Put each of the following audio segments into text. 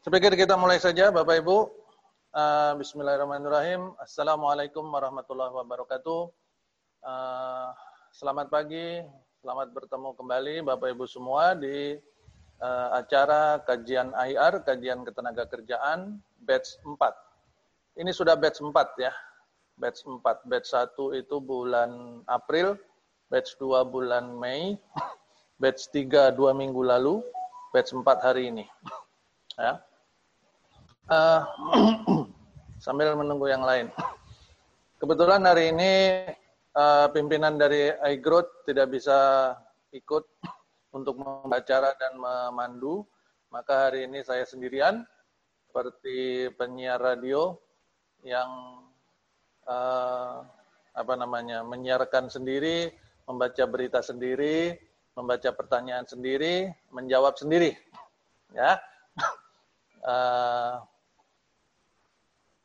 Sepikir kita mulai saja Bapak Ibu. Uh, Bismillahirrahmanirrahim. Assalamualaikum warahmatullahi wabarakatuh. Uh, selamat pagi, selamat bertemu kembali Bapak Ibu semua di uh, acara kajian IR, kajian ketenaga kerjaan, batch 4. Ini sudah batch 4 ya, batch 4. Batch 1 itu bulan April, batch 2 bulan Mei, batch 3 dua minggu lalu, batch 4 hari ini. Ya. Uh, sambil menunggu yang lain. Kebetulan hari ini uh, pimpinan dari iGrowth tidak bisa ikut untuk membaca dan memandu, maka hari ini saya sendirian seperti penyiar radio yang uh, apa namanya menyiarkan sendiri, membaca berita sendiri, membaca pertanyaan sendiri, menjawab sendiri, ya. Uh,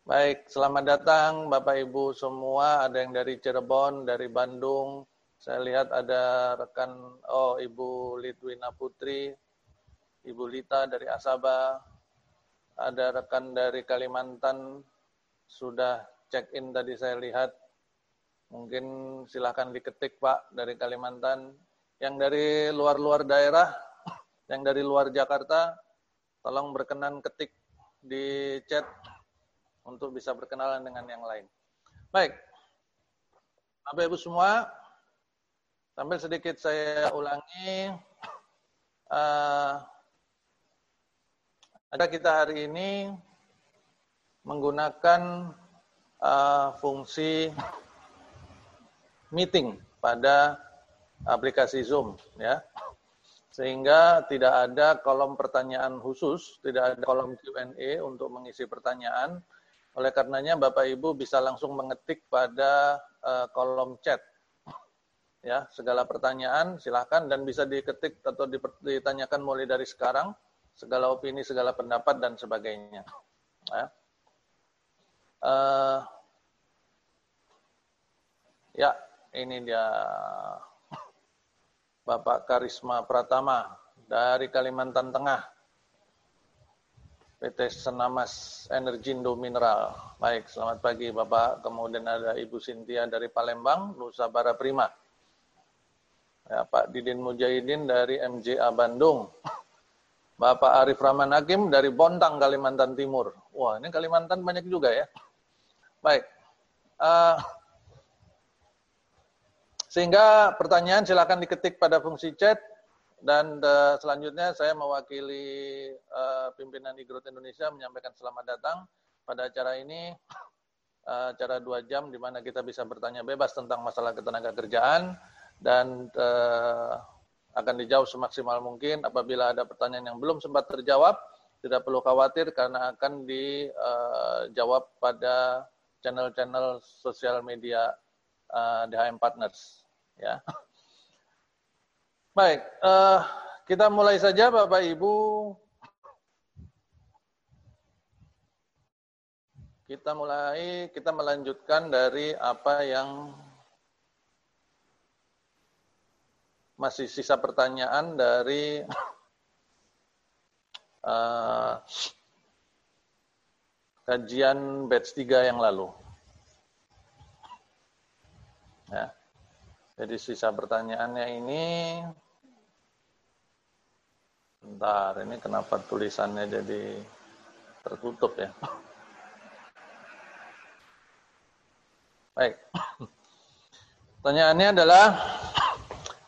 Baik, selamat datang Bapak Ibu semua. Ada yang dari Cirebon, dari Bandung. Saya lihat ada rekan, oh Ibu Litwina Putri, Ibu Lita dari Asaba. Ada rekan dari Kalimantan, sudah check-in tadi saya lihat. Mungkin silahkan diketik Pak dari Kalimantan. Yang dari luar-luar daerah, yang dari luar Jakarta, tolong berkenan ketik di chat untuk bisa berkenalan dengan yang lain. Baik, Bapak Ibu semua, sambil sedikit saya ulangi, uh, ada kita hari ini menggunakan uh, fungsi meeting pada aplikasi Zoom, ya. Sehingga tidak ada kolom pertanyaan khusus, tidak ada kolom Q&A untuk mengisi pertanyaan, oleh karenanya Bapak Ibu bisa langsung mengetik pada uh, kolom chat. Ya, segala pertanyaan silahkan dan bisa diketik atau ditanyakan mulai dari sekarang, segala opini, segala pendapat dan sebagainya. Ya. Uh, ya, ini dia Bapak Karisma Pratama dari Kalimantan Tengah. PT Senamas Energindo Mineral. Baik, selamat pagi Bapak. Kemudian ada Ibu Sintia dari Palembang, Nusa Bara Prima. Ya, Pak Didin Mujahidin dari MJA Bandung. Bapak Arif Rahman Hakim dari Bontang, Kalimantan Timur. Wah, ini Kalimantan banyak juga ya. Baik. Uh, sehingga pertanyaan silakan diketik pada fungsi chat dan uh, selanjutnya saya mewakili uh, pimpinan Igrot Indonesia menyampaikan selamat datang pada acara ini, uh, acara dua jam di mana kita bisa bertanya bebas tentang masalah ketenaga kerjaan dan uh, akan dijawab semaksimal mungkin. Apabila ada pertanyaan yang belum sempat terjawab, tidak perlu khawatir karena akan dijawab pada channel-channel sosial media uh, DHM Partners. Ya. Baik, uh, kita mulai saja Bapak Ibu. Kita mulai, kita melanjutkan dari apa yang masih sisa pertanyaan dari uh, kajian batch 3 yang lalu. Ya. Jadi sisa pertanyaannya ini Bentar, ini kenapa tulisannya jadi tertutup ya? Baik. Pertanyaannya adalah,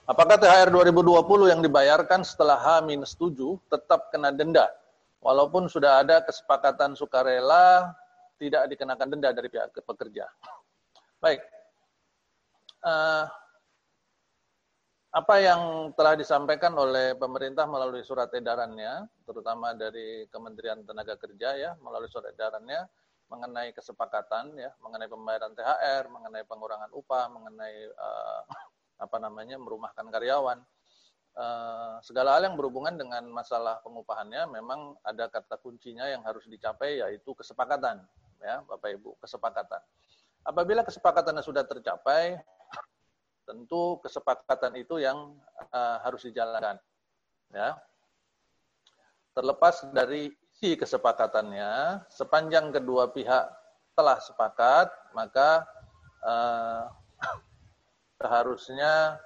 apakah THR 2020 yang dibayarkan setelah H-7 tetap kena denda, walaupun sudah ada kesepakatan sukarela tidak dikenakan denda dari pihak pekerja? Baik. Uh, apa yang telah disampaikan oleh pemerintah melalui surat edarannya, terutama dari Kementerian Tenaga Kerja ya, melalui surat edarannya mengenai kesepakatan ya, mengenai pembayaran THR, mengenai pengurangan upah, mengenai uh, apa namanya merumahkan karyawan, uh, segala hal yang berhubungan dengan masalah pengupahannya memang ada kata kuncinya yang harus dicapai yaitu kesepakatan ya, Bapak Ibu, kesepakatan. Apabila kesepakatannya sudah tercapai, tentu kesepakatan itu yang uh, harus dijalankan. Ya. Terlepas dari isi kesepakatannya sepanjang kedua pihak telah sepakat maka uh, seharusnya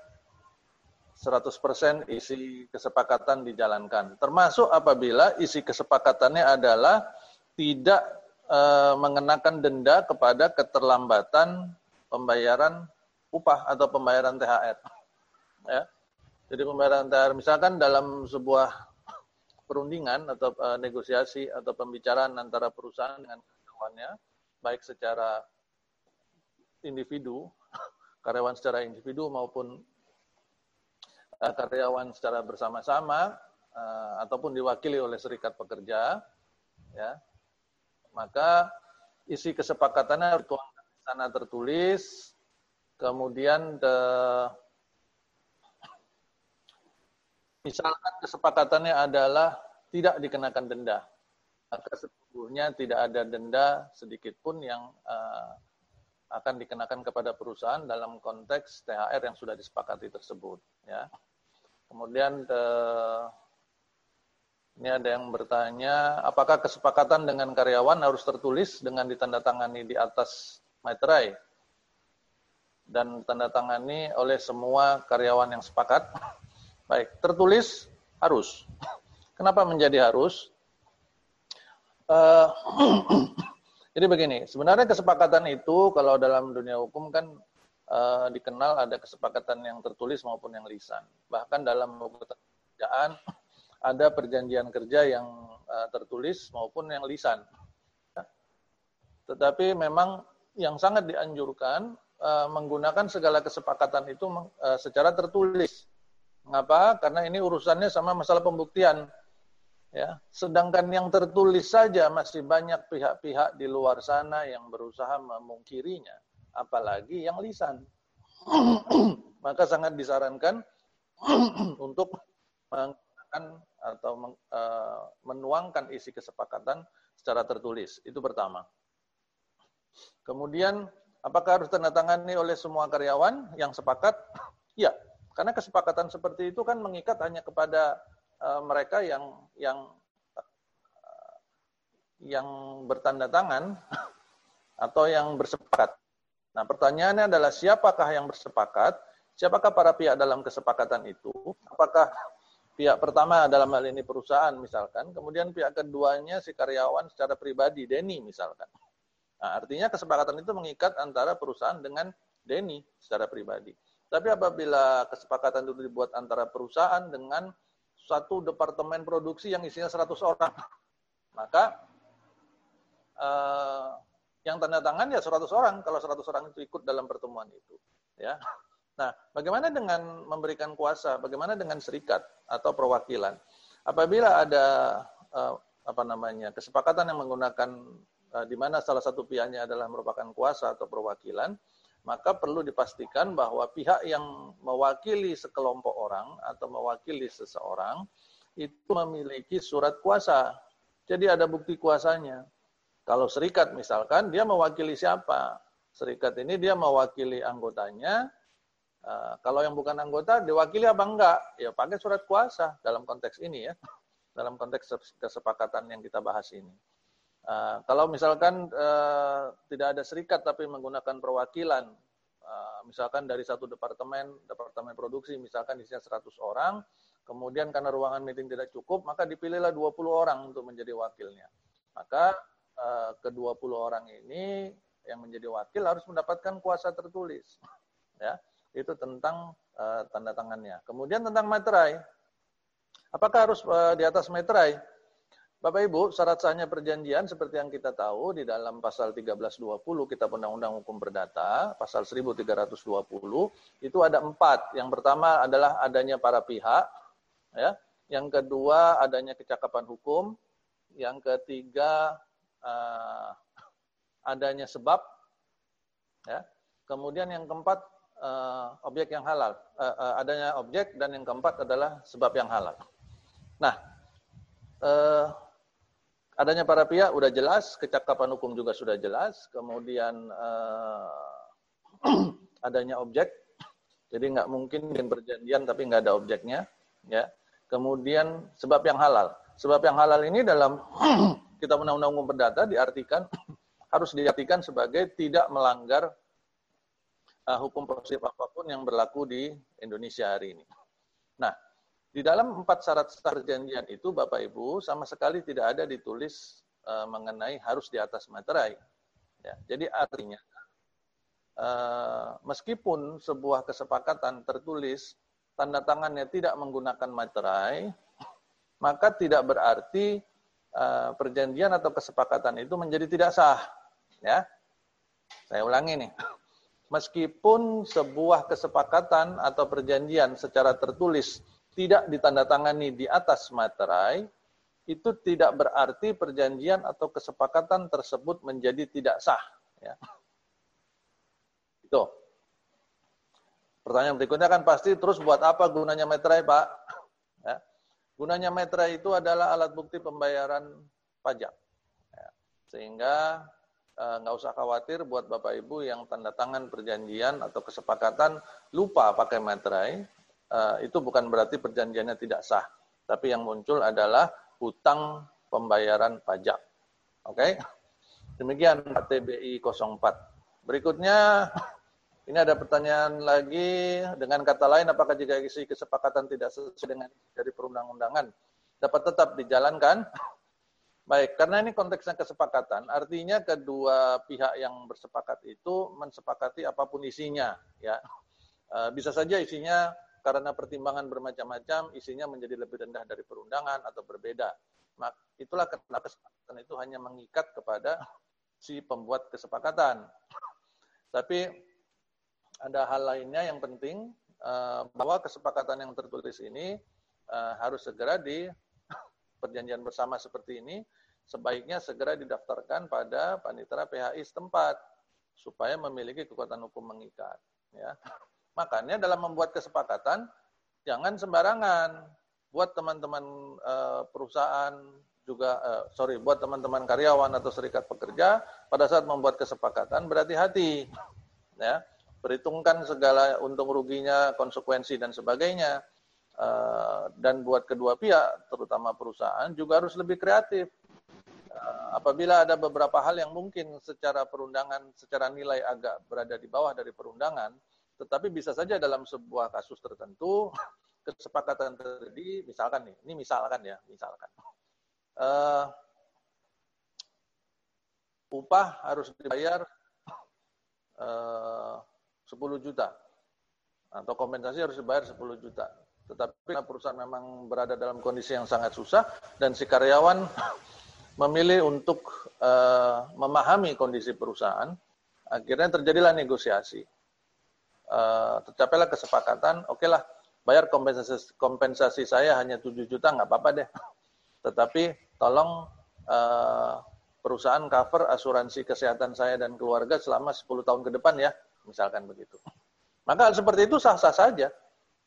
100% isi kesepakatan dijalankan. Termasuk apabila isi kesepakatannya adalah tidak e, mengenakan denda kepada keterlambatan pembayaran upah atau pembayaran THR. Ya. Jadi pembayaran THR misalkan dalam sebuah perundingan atau e, negosiasi atau pembicaraan antara perusahaan dengan karyawannya, baik secara individu, karyawan secara individu maupun uh, karyawan secara bersama-sama uh, ataupun diwakili oleh serikat pekerja, ya, maka isi kesepakatannya di sana tertulis, kemudian de, misalkan kesepakatannya adalah tidak dikenakan denda, maka sesungguhnya tidak ada denda sedikit pun yang uh, akan dikenakan kepada perusahaan dalam konteks THR yang sudah disepakati tersebut. Ya. Kemudian eh, ini ada yang bertanya, apakah kesepakatan dengan karyawan harus tertulis dengan ditandatangani di atas materai dan tanda tangani oleh semua karyawan yang sepakat? Baik, tertulis harus. Kenapa menjadi harus? Uh, jadi begini, sebenarnya kesepakatan itu kalau dalam dunia hukum kan uh, dikenal ada kesepakatan yang tertulis maupun yang lisan. Bahkan dalam pekerjaan ada perjanjian kerja yang uh, tertulis maupun yang lisan. Tetapi memang yang sangat dianjurkan uh, menggunakan segala kesepakatan itu uh, secara tertulis. Mengapa? Karena ini urusannya sama masalah pembuktian. Ya, sedangkan yang tertulis saja masih banyak pihak-pihak di luar sana yang berusaha memungkirinya apalagi yang lisan. Maka sangat disarankan untuk menggunakan atau eh, menuangkan isi kesepakatan secara tertulis. Itu pertama. Kemudian, apakah harus tanda tangani oleh semua karyawan yang sepakat? Ya, karena kesepakatan seperti itu kan mengikat hanya kepada uh, mereka yang yang uh, yang bertanda tangan atau yang bersepakat. Nah, pertanyaannya adalah siapakah yang bersepakat? Siapakah para pihak dalam kesepakatan itu? Apakah pihak pertama dalam hal ini perusahaan misalkan, kemudian pihak keduanya si karyawan secara pribadi, Denny misalkan. Nah, artinya kesepakatan itu mengikat antara perusahaan dengan Denny secara pribadi. Tapi apabila kesepakatan itu dibuat antara perusahaan dengan satu departemen produksi yang isinya 100 orang, maka eh, yang tanda tangan ya 100 orang kalau 100 orang itu ikut dalam pertemuan itu ya nah bagaimana dengan memberikan kuasa bagaimana dengan serikat atau perwakilan apabila ada uh, apa namanya kesepakatan yang menggunakan di mana salah satu pihaknya adalah merupakan kuasa atau perwakilan maka perlu dipastikan bahwa pihak yang mewakili sekelompok orang atau mewakili seseorang itu memiliki surat kuasa jadi ada bukti kuasanya kalau serikat misalkan, dia mewakili siapa? Serikat ini dia mewakili anggotanya. Uh, kalau yang bukan anggota, diwakili apa enggak? Ya pakai surat kuasa dalam konteks ini ya. Dalam konteks kesepakatan yang kita bahas ini. Uh, kalau misalkan uh, tidak ada serikat tapi menggunakan perwakilan, uh, misalkan dari satu departemen, departemen produksi, misalkan isinya 100 orang, kemudian karena ruangan meeting tidak cukup, maka dipilihlah 20 orang untuk menjadi wakilnya. Maka Eh, ke-20 orang ini yang menjadi wakil harus mendapatkan kuasa tertulis. Ya, itu tentang uh, tanda tangannya. Kemudian tentang materai. Apakah harus uh, di atas materai? Bapak Ibu, syarat sahnya perjanjian seperti yang kita tahu di dalam pasal 1320 Kitab Undang-Undang Hukum Perdata, pasal 1320, itu ada empat. Yang pertama adalah adanya para pihak, ya. Yang kedua adanya kecakapan hukum, yang ketiga uh, adanya sebab, ya. Kemudian yang keempat uh, objek yang halal, uh, uh, adanya objek dan yang keempat adalah sebab yang halal. Nah, adanya para pihak udah jelas, kecakapan hukum juga sudah jelas, kemudian uh, adanya objek, jadi nggak mungkin bikin perjanjian tapi nggak ada objeknya, ya. Kemudian sebab yang halal. Sebab yang halal ini dalam kita undang-undang umum perdata diartikan harus diartikan sebagai tidak melanggar uh, hukum positif apa pun yang berlaku di Indonesia hari ini. Nah, di dalam empat syarat perjanjian itu, Bapak Ibu, sama sekali tidak ada ditulis uh, mengenai harus di atas materai. Ya, jadi artinya, uh, meskipun sebuah kesepakatan tertulis tanda tangannya tidak menggunakan materai, maka tidak berarti uh, perjanjian atau kesepakatan itu menjadi tidak sah. Ya, saya ulangi nih meskipun sebuah kesepakatan atau perjanjian secara tertulis tidak ditandatangani di atas materai, itu tidak berarti perjanjian atau kesepakatan tersebut menjadi tidak sah. Ya. Itu. Pertanyaan berikutnya kan pasti terus buat apa gunanya materai, Pak? Ya. Gunanya materai itu adalah alat bukti pembayaran pajak. Ya. Sehingga Eh, nggak usah khawatir buat Bapak Ibu yang tanda tangan perjanjian atau kesepakatan lupa pakai materai, eh, itu bukan berarti perjanjiannya tidak sah. Tapi yang muncul adalah hutang pembayaran pajak. Oke? Demikian TBI 04. Berikutnya, ini ada pertanyaan lagi dengan kata lain, apakah jika isi kesepakatan tidak sesuai dengan dari perundang-undangan dapat tetap dijalankan? Baik, karena ini konteksnya kesepakatan, artinya kedua pihak yang bersepakat itu mensepakati apa pun isinya, ya. E, bisa saja isinya karena pertimbangan bermacam-macam, isinya menjadi lebih rendah dari perundangan atau berbeda. Itulah kenapa kesepakatan itu hanya mengikat kepada si pembuat kesepakatan. Tapi ada hal lainnya yang penting e, bahwa kesepakatan yang tertulis ini e, harus segera di perjanjian bersama seperti ini sebaiknya segera didaftarkan pada panitera PHI setempat supaya memiliki kekuatan hukum mengikat. Ya. Makanya dalam membuat kesepakatan jangan sembarangan. Buat teman-teman uh, perusahaan juga uh, sorry buat teman-teman karyawan atau serikat pekerja pada saat membuat kesepakatan berhati-hati ya. Perhitungkan segala untung ruginya konsekuensi dan sebagainya. Uh, dan buat kedua pihak terutama perusahaan juga harus lebih kreatif. Eh, apabila ada beberapa hal yang mungkin secara perundangan, secara nilai agak berada di bawah dari perundangan, tetapi bisa saja dalam sebuah kasus tertentu kesepakatan terjadi, misalkan nih, ini misalkan ya, misalkan uh, upah harus dibayar eh, uh, 10 juta atau kompensasi harus dibayar 10 juta. Tetapi perusahaan memang berada dalam kondisi yang sangat susah dan si karyawan memilih untuk uh, memahami kondisi perusahaan, akhirnya terjadilah negosiasi. Uh, tercapailah kesepakatan, oke lah, bayar kompensasi, kompensasi saya hanya 7 juta, nggak apa-apa deh. Tetapi tolong uh, perusahaan cover asuransi kesehatan saya dan keluarga selama 10 tahun ke depan ya, misalkan begitu. Maka seperti itu sah-sah saja,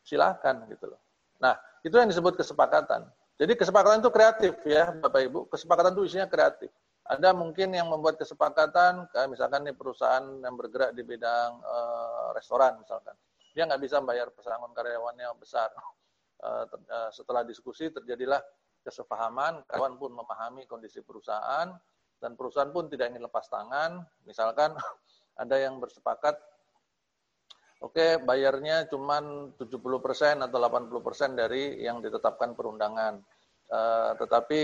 silahkan gitu loh. Nah, itu yang disebut kesepakatan. Jadi kesepakatan itu kreatif ya Bapak Ibu. Kesepakatan itu isinya kreatif. Ada mungkin yang membuat kesepakatan, kayak misalkan nih perusahaan yang bergerak di bidang uh, restoran misalkan. Dia nggak bisa bayar pesangon karyawannya besar. Uh, uh, setelah diskusi terjadilah kesepahaman, karyawan pun memahami kondisi perusahaan, dan perusahaan pun tidak ingin lepas tangan. Misalkan ada yang bersepakat Oke, bayarnya cuma 70% atau 80% dari yang ditetapkan perundangan. Tetapi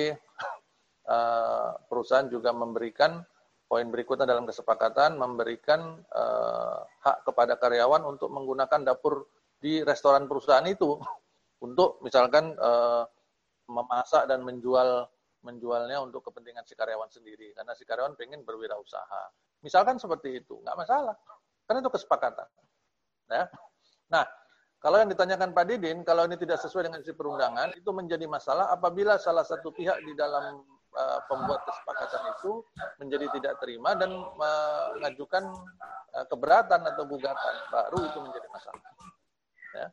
uh, perusahaan juga memberikan poin berikutnya dalam kesepakatan memberikan uh, hak kepada karyawan untuk menggunakan dapur di restoran perusahaan itu untuk misalkan uh, memasak dan menjual menjualnya untuk kepentingan si karyawan sendiri karena si karyawan pengen berwirausaha. Misalkan seperti itu, nggak masalah. Karena itu kesepakatan. Ya. Nah, kalau yang ditanyakan Pak Didin, kalau ini tidak sesuai dengan isi perundangan, itu menjadi masalah apabila salah satu pihak di dalam uh, pembuat kesepakatan itu menjadi tidak terima dan mengajukan uh, keberatan atau gugatan, baru itu menjadi masalah. Ya.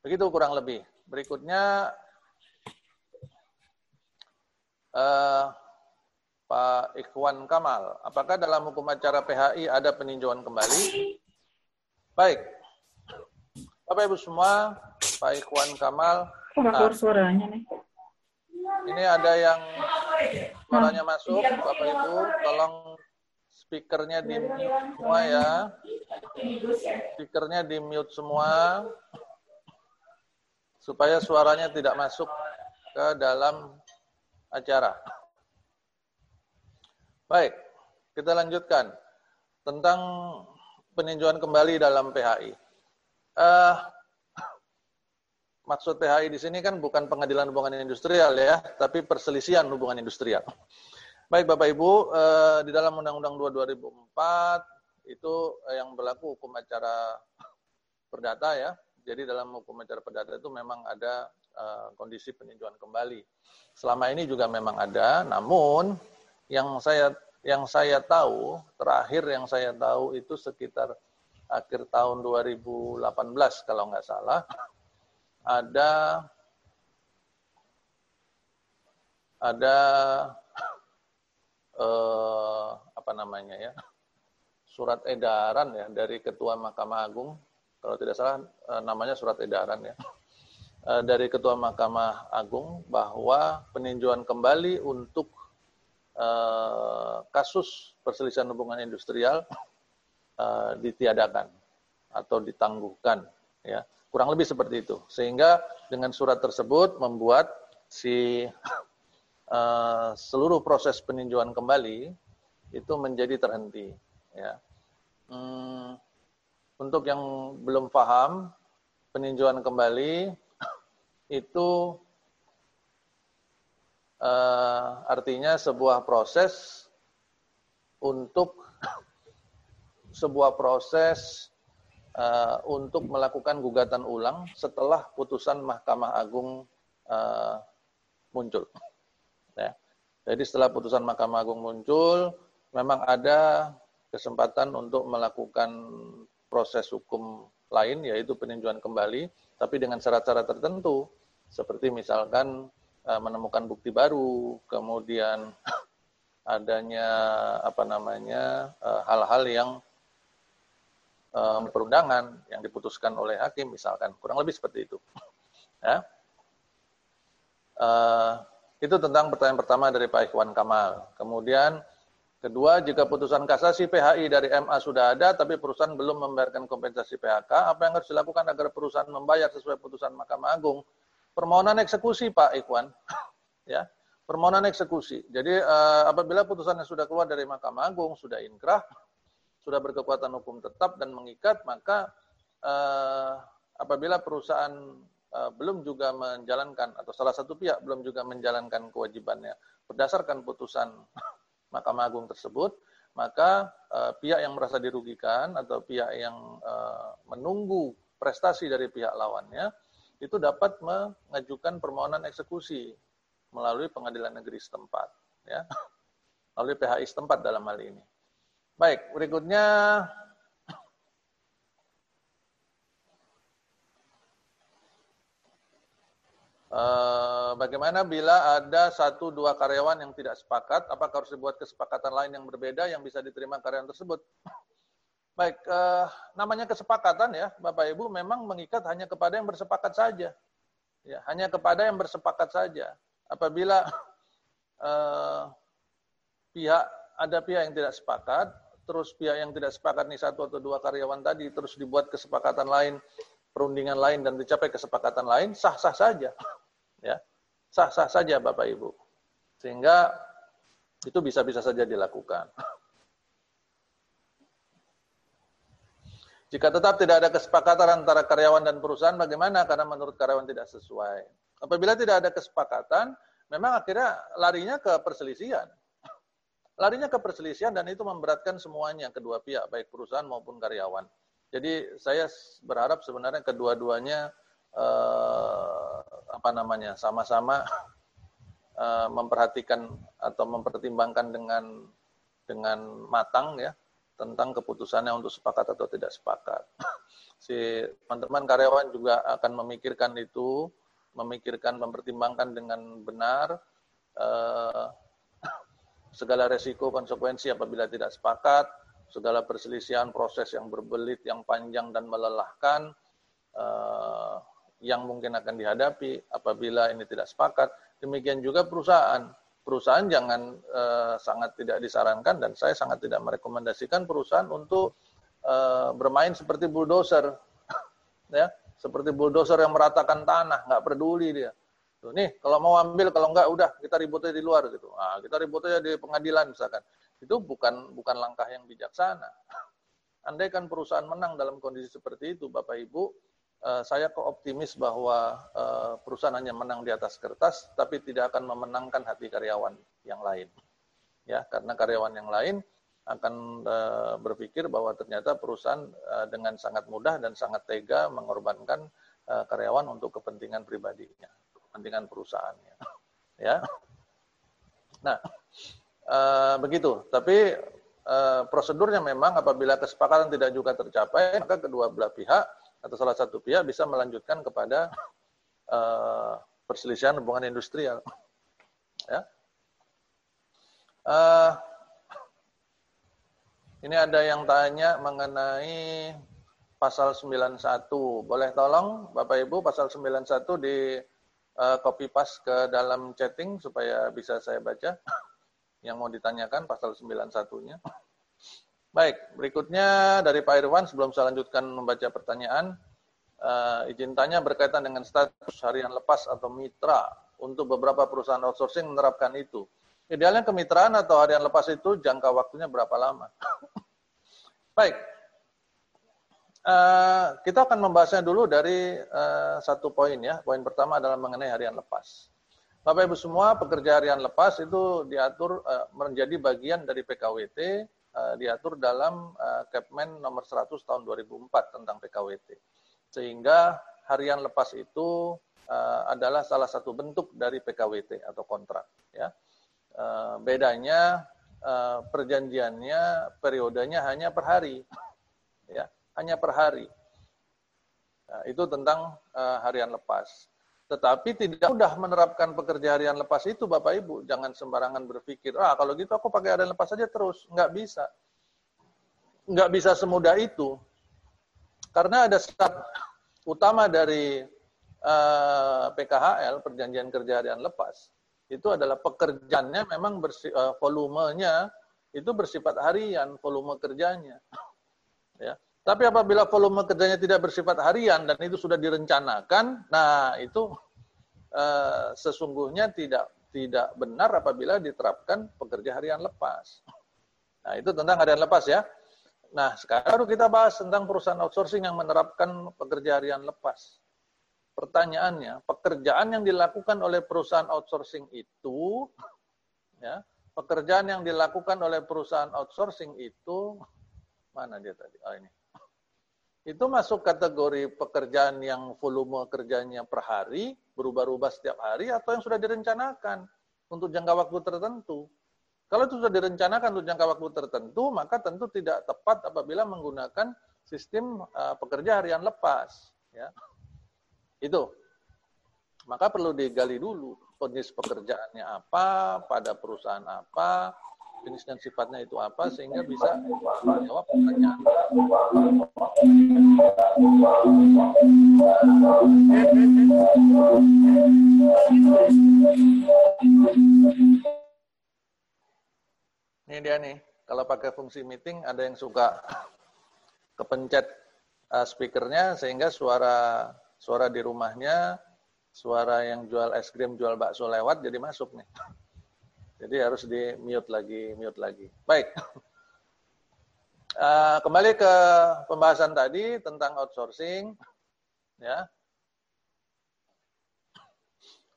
Begitu kurang lebih. Berikutnya, uh, Pak Ikhwan Kamal, apakah dalam hukum acara PHI ada peninjauan kembali? Baik. Bapak Ibu semua, Pak Ikhwan Kamal. Kok nah, suaranya nih? Ini ada yang suaranya masuk, Bapak Ibu, tolong speakernya di mute semua ya. Speakernya di mute semua supaya suaranya tidak masuk ke dalam acara. Baik, kita lanjutkan tentang peninjauan kembali dalam PHI. Uh, eh, maksud PHI di sini kan bukan pengadilan hubungan industrial ya, tapi perselisihan hubungan industrial. Baik Bapak Ibu, uh, di dalam Undang-Undang 2 2004 itu yang berlaku hukum acara perdata ya. Jadi dalam hukum acara perdata itu memang ada uh, kondisi peninjauan kembali. Selama ini juga memang ada, namun yang saya yang saya tahu, terakhir yang saya tahu itu sekitar akhir tahun 2018 kalau nggak salah, ada ada eh, apa namanya ya surat edaran ya dari Ketua Mahkamah Agung. Kalau tidak salah eh, namanya surat edaran ya. Eh, dari Ketua Mahkamah Agung bahwa peninjauan kembali untuk Eh, kasus perselisihan hubungan industrial uh, ditiadakan atau ditangguhkan ya kurang lebih seperti itu. Sehingga dengan surat tersebut membuat si uh, seluruh proses peninjauan kembali itu menjadi terhenti ya. Hmm, untuk yang belum paham peninjauan kembali itu uh, artinya sebuah proses untuk sebuah proses uh, untuk melakukan gugatan ulang setelah putusan Mahkamah Agung uh, muncul. Ya. Jadi setelah putusan Mahkamah Agung muncul, memang ada kesempatan untuk melakukan proses hukum lain, yaitu peninjauan kembali, tapi dengan syarat-syarat tertentu, seperti misalkan Eh, menemukan bukti baru, kemudian adanya apa namanya hal-hal yang um, perundangan yang diputuskan oleh hakim misalkan kurang lebih seperti itu. Ya. Uh, itu tentang pertanyaan pertama dari Pak Ikhwan Kamal. Kemudian kedua, jika putusan kasasi PHI dari MA sudah ada, tapi perusahaan belum membayarkan kompensasi PHK, apa yang harus dilakukan agar perusahaan membayar sesuai putusan Mahkamah Agung? permohonan eksekusi Pak Ikhwan. ya, permohonan eksekusi. Jadi uh, apabila putusannya sudah keluar dari Mahkamah Agung, sudah inkrah, sudah berkekuatan hukum tetap dan mengikat, maka uh, apabila perusahaan uh, belum juga menjalankan atau salah satu pihak belum juga menjalankan kewajibannya berdasarkan putusan Mahkamah Agung tersebut, maka uh, pihak yang merasa dirugikan atau pihak yang uh, menunggu prestasi dari pihak lawannya itu dapat mengajukan permohonan eksekusi melalui pengadilan negeri setempat ya. Melalui PHI setempat dalam hal ini baik berikutnya eh, bagaimana bila ada satu dua karyawan yang tidak sepakat apakah harus dibuat kesepakatan lain yang berbeda yang bisa diterima karyawan tersebut Baik, eh, namanya kesepakatan ya, Bapak Ibu memang mengikat hanya kepada yang bersepakat saja. Ya, hanya kepada yang bersepakat saja. Apabila eh, pihak ada pihak yang tidak sepakat, terus pihak yang tidak sepakat nih satu atau dua karyawan tadi terus dibuat kesepakatan lain, perundingan lain dan dicapai kesepakatan lain, sah-sah saja. Ya. Sah-sah saja Bapak Ibu. Sehingga itu bisa-bisa saja dilakukan. Jika tetap tidak ada kesepakatan antara karyawan dan perusahaan, bagaimana? Karena menurut karyawan tidak sesuai. Apabila tidak ada kesepakatan, memang akhirnya larinya ke perselisihan. Larinya ke perselisihan dan itu memberatkan semuanya, kedua pihak, baik perusahaan maupun karyawan. Jadi saya berharap sebenarnya kedua-duanya eh, apa namanya sama-sama eh, memperhatikan atau mempertimbangkan dengan dengan matang ya tentang keputusannya untuk sepakat atau tidak sepakat. Si teman-teman karyawan juga akan memikirkan itu, memikirkan, mempertimbangkan dengan benar eh, segala resiko konsekuensi apabila tidak sepakat, segala perselisihan proses yang berbelit, yang panjang dan melelahkan, eh, yang mungkin akan dihadapi apabila ini tidak sepakat, Demikian juga perusahaan. Perusahaan jangan uh, sangat tidak disarankan dan saya sangat tidak merekomendasikan perusahaan untuk uh, bermain seperti bulldozer. ya, seperti bulldozer yang meratakan tanah, nggak peduli dia. Tuh, nih, kalau mau ambil, kalau enggak udah kita ributnya di luar gitu. Nah, kita ributnya di pengadilan misalkan. Itu bukan bukan langkah yang bijaksana. Andai kan perusahaan menang dalam kondisi seperti itu, Bapak Ibu, Eh, saya kok optimis bahwa eh, perusahaan hanya menang di atas kertas, tapi tidak akan memenangkan hati karyawan yang lain. Ya, karena karyawan yang lain akan eh, berpikir bahwa ternyata perusahaan dengan sangat mudah dan sangat tega mengorbankan karyawan untuk kepentingan pribadinya, kepentingan perusahaannya. Ya. Nah, begitu. Tapi prosedurnya memang apabila kesepakatan tidak juga tercapai, maka kedua belah pihak atau salah satu pihak bisa melanjutkan kepada uh, perselisihan hubungan industrial. Ya. Uh, ini ada yang tanya mengenai pasal 91. Boleh tolong Bapak Ibu pasal 91 di uh, copy paste ke dalam chatting supaya bisa saya baca yang mau ditanyakan pasal 91-nya. Baik, berikutnya dari Pak Irwan sebelum saya lanjutkan membaca pertanyaan, uh, izin tanya berkaitan dengan status harian lepas atau mitra untuk beberapa perusahaan outsourcing menerapkan itu. Idealnya kemitraan atau harian lepas itu jangka waktunya berapa lama? Baik, uh, kita akan membahasnya dulu dari uh, satu poin ya. Poin pertama adalah mengenai harian lepas. Bapak Ibu semua, pekerja harian lepas itu diatur uh, menjadi bagian dari PKWT uh, diatur dalam uh, Kepmen nomor 100 tahun 2004 tentang PKWT. Sehingga harian lepas itu uh, adalah salah satu bentuk dari PKWT atau kontrak. Ya. Uh, bedanya uh, perjanjiannya periodenya hanya per hari, ya hanya per hari. Nah, itu tentang uh, harian lepas. Tetapi tidak mudah menerapkan pekerja harian lepas itu Bapak Ibu. Jangan sembarangan berpikir, ah kalau gitu aku pakai harian lepas saja terus. Nggak bisa. Nggak bisa semudah itu. Karena ada syarat utama dari uh, eh, PKHL, Perjanjian Kerja Harian Lepas, itu adalah pekerjaannya memang bersi, uh, volumenya itu bersifat harian, volume kerjanya. ya. Tapi apabila volume kerjanya tidak bersifat harian dan itu sudah direncanakan, nah itu eh, sesungguhnya tidak tidak benar apabila diterapkan pekerja harian lepas. Nah itu tentang harian lepas ya. Nah sekarang kita bahas tentang perusahaan outsourcing yang menerapkan pekerja harian lepas. Pertanyaannya, pekerjaan yang dilakukan oleh perusahaan outsourcing itu, ya, pekerjaan yang dilakukan oleh perusahaan outsourcing itu, mana dia tadi? Oh ini itu masuk kategori pekerjaan yang volume kerjanya per hari, berubah-ubah setiap hari, atau yang sudah direncanakan untuk jangka waktu tertentu. Kalau itu sudah direncanakan untuk jangka waktu tertentu, maka tentu tidak tepat apabila menggunakan sistem uh, pekerja harian lepas. Ya. Itu. Maka perlu digali dulu jenis pekerjaannya apa, pada perusahaan apa, jenis dan sifatnya itu apa sehingga bisa menjawab pertanyaan. Ini dia nih, kalau pakai fungsi meeting ada yang suka kepencet uh, speakernya sehingga suara suara di rumahnya, suara yang jual es krim, jual bakso lewat jadi masuk nih. Jadi harus di mute lagi, mute lagi. Baik. Uh, kembali ke pembahasan tadi tentang outsourcing, ya.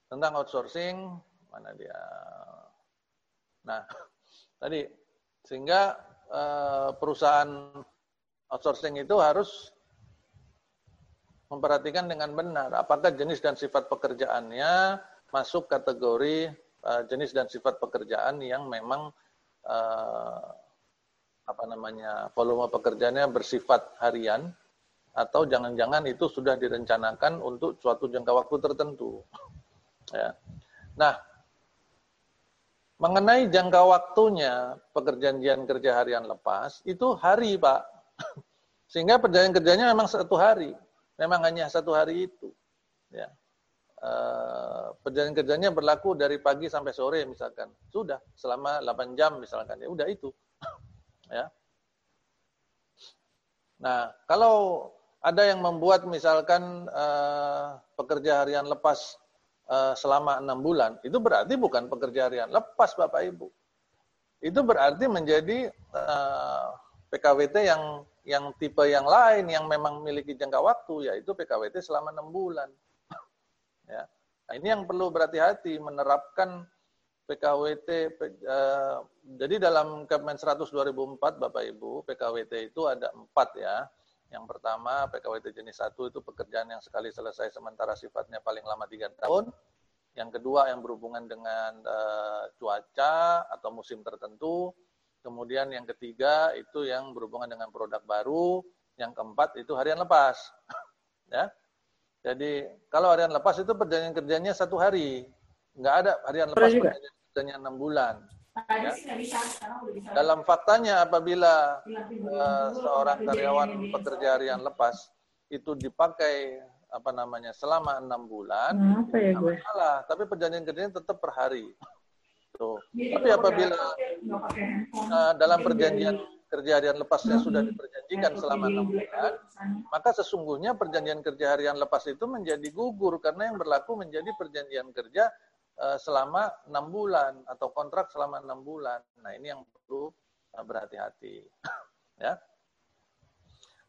Tentang outsourcing, mana dia? Nah, tadi sehingga uh, perusahaan outsourcing itu harus memperhatikan dengan benar apakah jenis dan sifat pekerjaannya masuk kategori uh, jenis dan sifat pekerjaan yang memang uh, apa namanya volume pekerjaannya bersifat harian atau jangan-jangan itu sudah direncanakan untuk suatu jangka waktu tertentu. Ya. Nah, mengenai jangka waktunya pekerjaan kerja harian lepas itu hari pak, sehingga perjalanan kerjanya memang satu hari, memang hanya satu hari itu. Ya. Uh, perjanjian kerjanya berlaku dari pagi sampai sore misalkan. Sudah selama 8 jam misalkan. Ya udah itu. ya. Nah, kalau ada yang membuat misalkan uh, pekerja harian lepas uh, selama enam bulan, itu berarti bukan pekerja harian lepas Bapak Ibu. Itu berarti menjadi PKWT yang yang tipe yang lain yang memang memiliki jangka waktu yaitu PKWT selama enam bulan. Ya. Nah, ini yang perlu berhati-hati menerapkan PKWT. Eh, jadi dalam Kepmen 100 2004 Bapak Ibu PKWT itu ada empat ya. Yang pertama PKWT jenis satu itu pekerjaan yang sekali selesai sementara sifatnya paling lama tiga tahun. Yang kedua yang berhubungan dengan uh, cuaca atau musim tertentu. Kemudian yang ketiga itu yang berhubungan dengan produk baru. Yang keempat itu harian lepas. ya. Jadi kalau harian lepas itu perjanjian kerjanya satu hari. Nggak ada harian lepas perjanjian kerjanya enam bulan. Ya. Dalam faktanya apabila uh, seorang karyawan pekerja harian lepas itu dipakai apa namanya selama enam bulan, apa ya gue? masalah. Tapi perjanjian kerjanya tetap per hari. Tuh. Tapi apabila uh, dalam perjanjian kerja harian lepasnya sudah diperjanjikan selama enam bulan, maka sesungguhnya perjanjian kerja harian lepas itu menjadi gugur karena yang berlaku menjadi perjanjian kerja uh, selama enam bulan atau kontrak selama enam bulan. Nah ini yang perlu uh, berhati-hati. ya,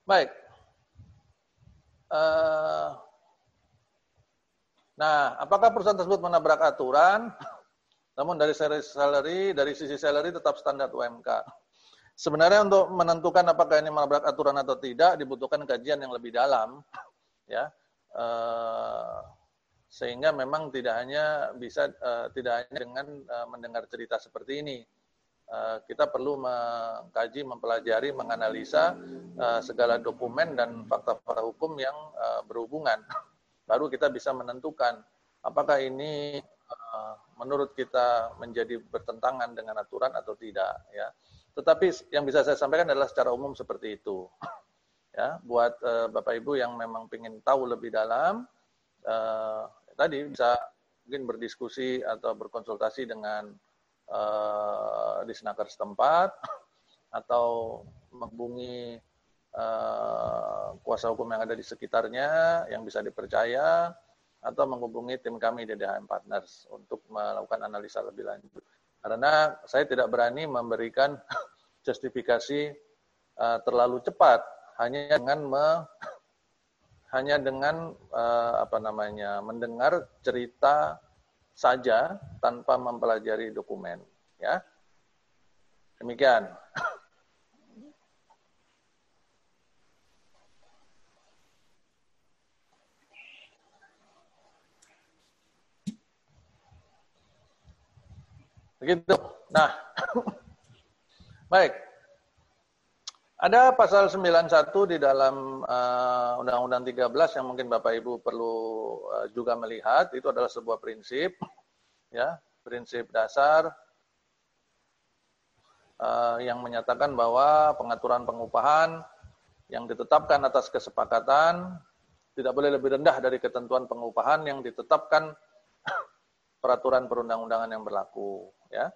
baik. Uh, nah, apakah perusahaan tersebut menabrak aturan? Namun dari salary, dari sisi salary tetap standar UMK. Sebenarnya untuk menentukan apakah ini menabrak aturan atau tidak dibutuhkan kajian yang lebih dalam, ya, uh, sehingga memang tidak hanya bisa uh, tidak hanya dengan uh, mendengar cerita seperti ini, kita perlu mengkaji, mempelajari, menganalisa segala dokumen dan fakta-fakta hukum yang berhubungan, baru kita bisa menentukan apakah ini menurut kita menjadi bertentangan dengan aturan atau tidak ya. Tetapi yang bisa saya sampaikan adalah secara umum seperti itu. Ya, buat uh, Bapak Ibu yang memang ingin tahu lebih dalam uh, tadi bisa mungkin berdiskusi atau berkonsultasi dengan uh, di senaker setempat atau menghubungi uh, kuasa hukum yang ada di sekitarnya yang bisa dipercaya atau menghubungi tim kami di DHM Partners untuk melakukan analisa lebih lanjut. Karena saya tidak berani memberikan justifikasi uh, terlalu cepat hanya dengan me, hanya dengan uh, apa namanya mendengar cerita saja tanpa mempelajari dokumen, ya. Demikian. Begitu. Nah, baik. Ada pasal 91 di dalam uh, Undang-Undang 13 yang mungkin Bapak Ibu perlu uh, juga melihat. Itu adalah sebuah prinsip, ya, prinsip dasar uh, yang menyatakan bahwa pengaturan pengupahan yang ditetapkan atas kesepakatan tidak boleh lebih rendah dari ketentuan pengupahan yang ditetapkan peraturan perundang-undangan yang berlaku ya.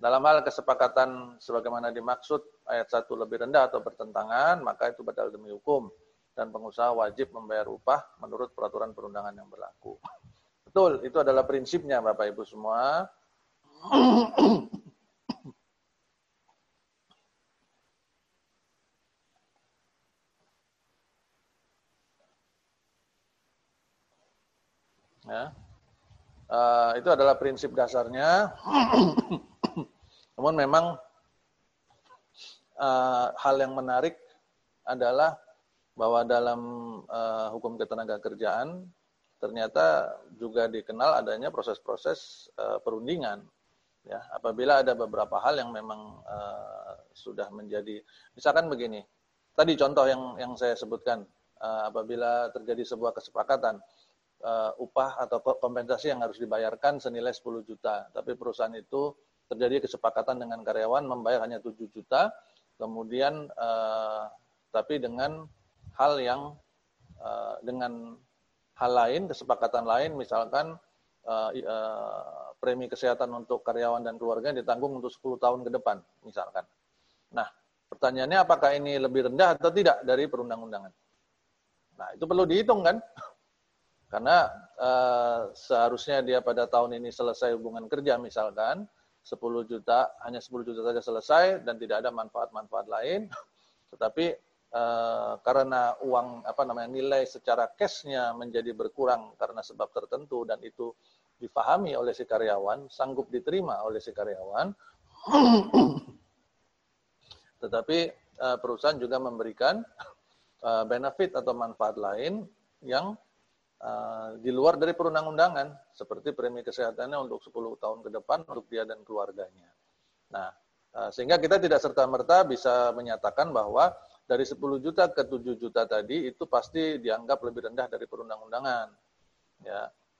Dalam hal kesepakatan sebagaimana dimaksud ayat 1 lebih rendah atau bertentangan, maka itu batal demi hukum dan pengusaha wajib membayar upah menurut peraturan perundangan yang berlaku. Betul, itu adalah prinsipnya Bapak Ibu semua. ya. Uh, itu adalah prinsip dasarnya. Namun memang uh, hal yang menarik adalah bahwa dalam uh, hukum ketenaga kerjaan ternyata juga dikenal adanya proses-proses uh, perundingan. Ya, apabila ada beberapa hal yang memang uh, sudah menjadi, misalkan begini, tadi contoh yang yang saya sebutkan, uh, apabila terjadi sebuah kesepakatan, uh, upah atau kompensasi yang harus dibayarkan senilai 10 juta. Tapi perusahaan itu terjadi kesepakatan dengan karyawan membayar hanya 7 juta, kemudian uh, tapi dengan hal yang uh, dengan hal lain, kesepakatan lain, misalkan uh, uh, premi kesehatan untuk karyawan dan keluarga ditanggung untuk 10 tahun ke depan, misalkan. Nah, pertanyaannya apakah ini lebih rendah atau tidak dari perundang-undangan? Nah, itu perlu dihitung kan? Karena uh, seharusnya dia pada tahun ini selesai hubungan kerja misalkan, 10 juta, hanya 10 juta saja selesai dan tidak ada manfaat-manfaat lain. Tetapi uh, karena uang apa namanya nilai secara cashnya menjadi berkurang karena sebab tertentu dan itu difahami oleh si karyawan, sanggup diterima oleh si karyawan. Tetapi uh, perusahaan juga memberikan uh, benefit atau manfaat lain yang uh, di luar dari perundang-undangan seperti premi kesehatannya untuk 10 tahun ke depan untuk dia dan keluarganya. Nah, uh, sehingga kita tidak serta-merta bisa menyatakan bahwa dari 10 juta ke 7 juta tadi itu pasti dianggap lebih rendah dari perundang-undangan. Ya.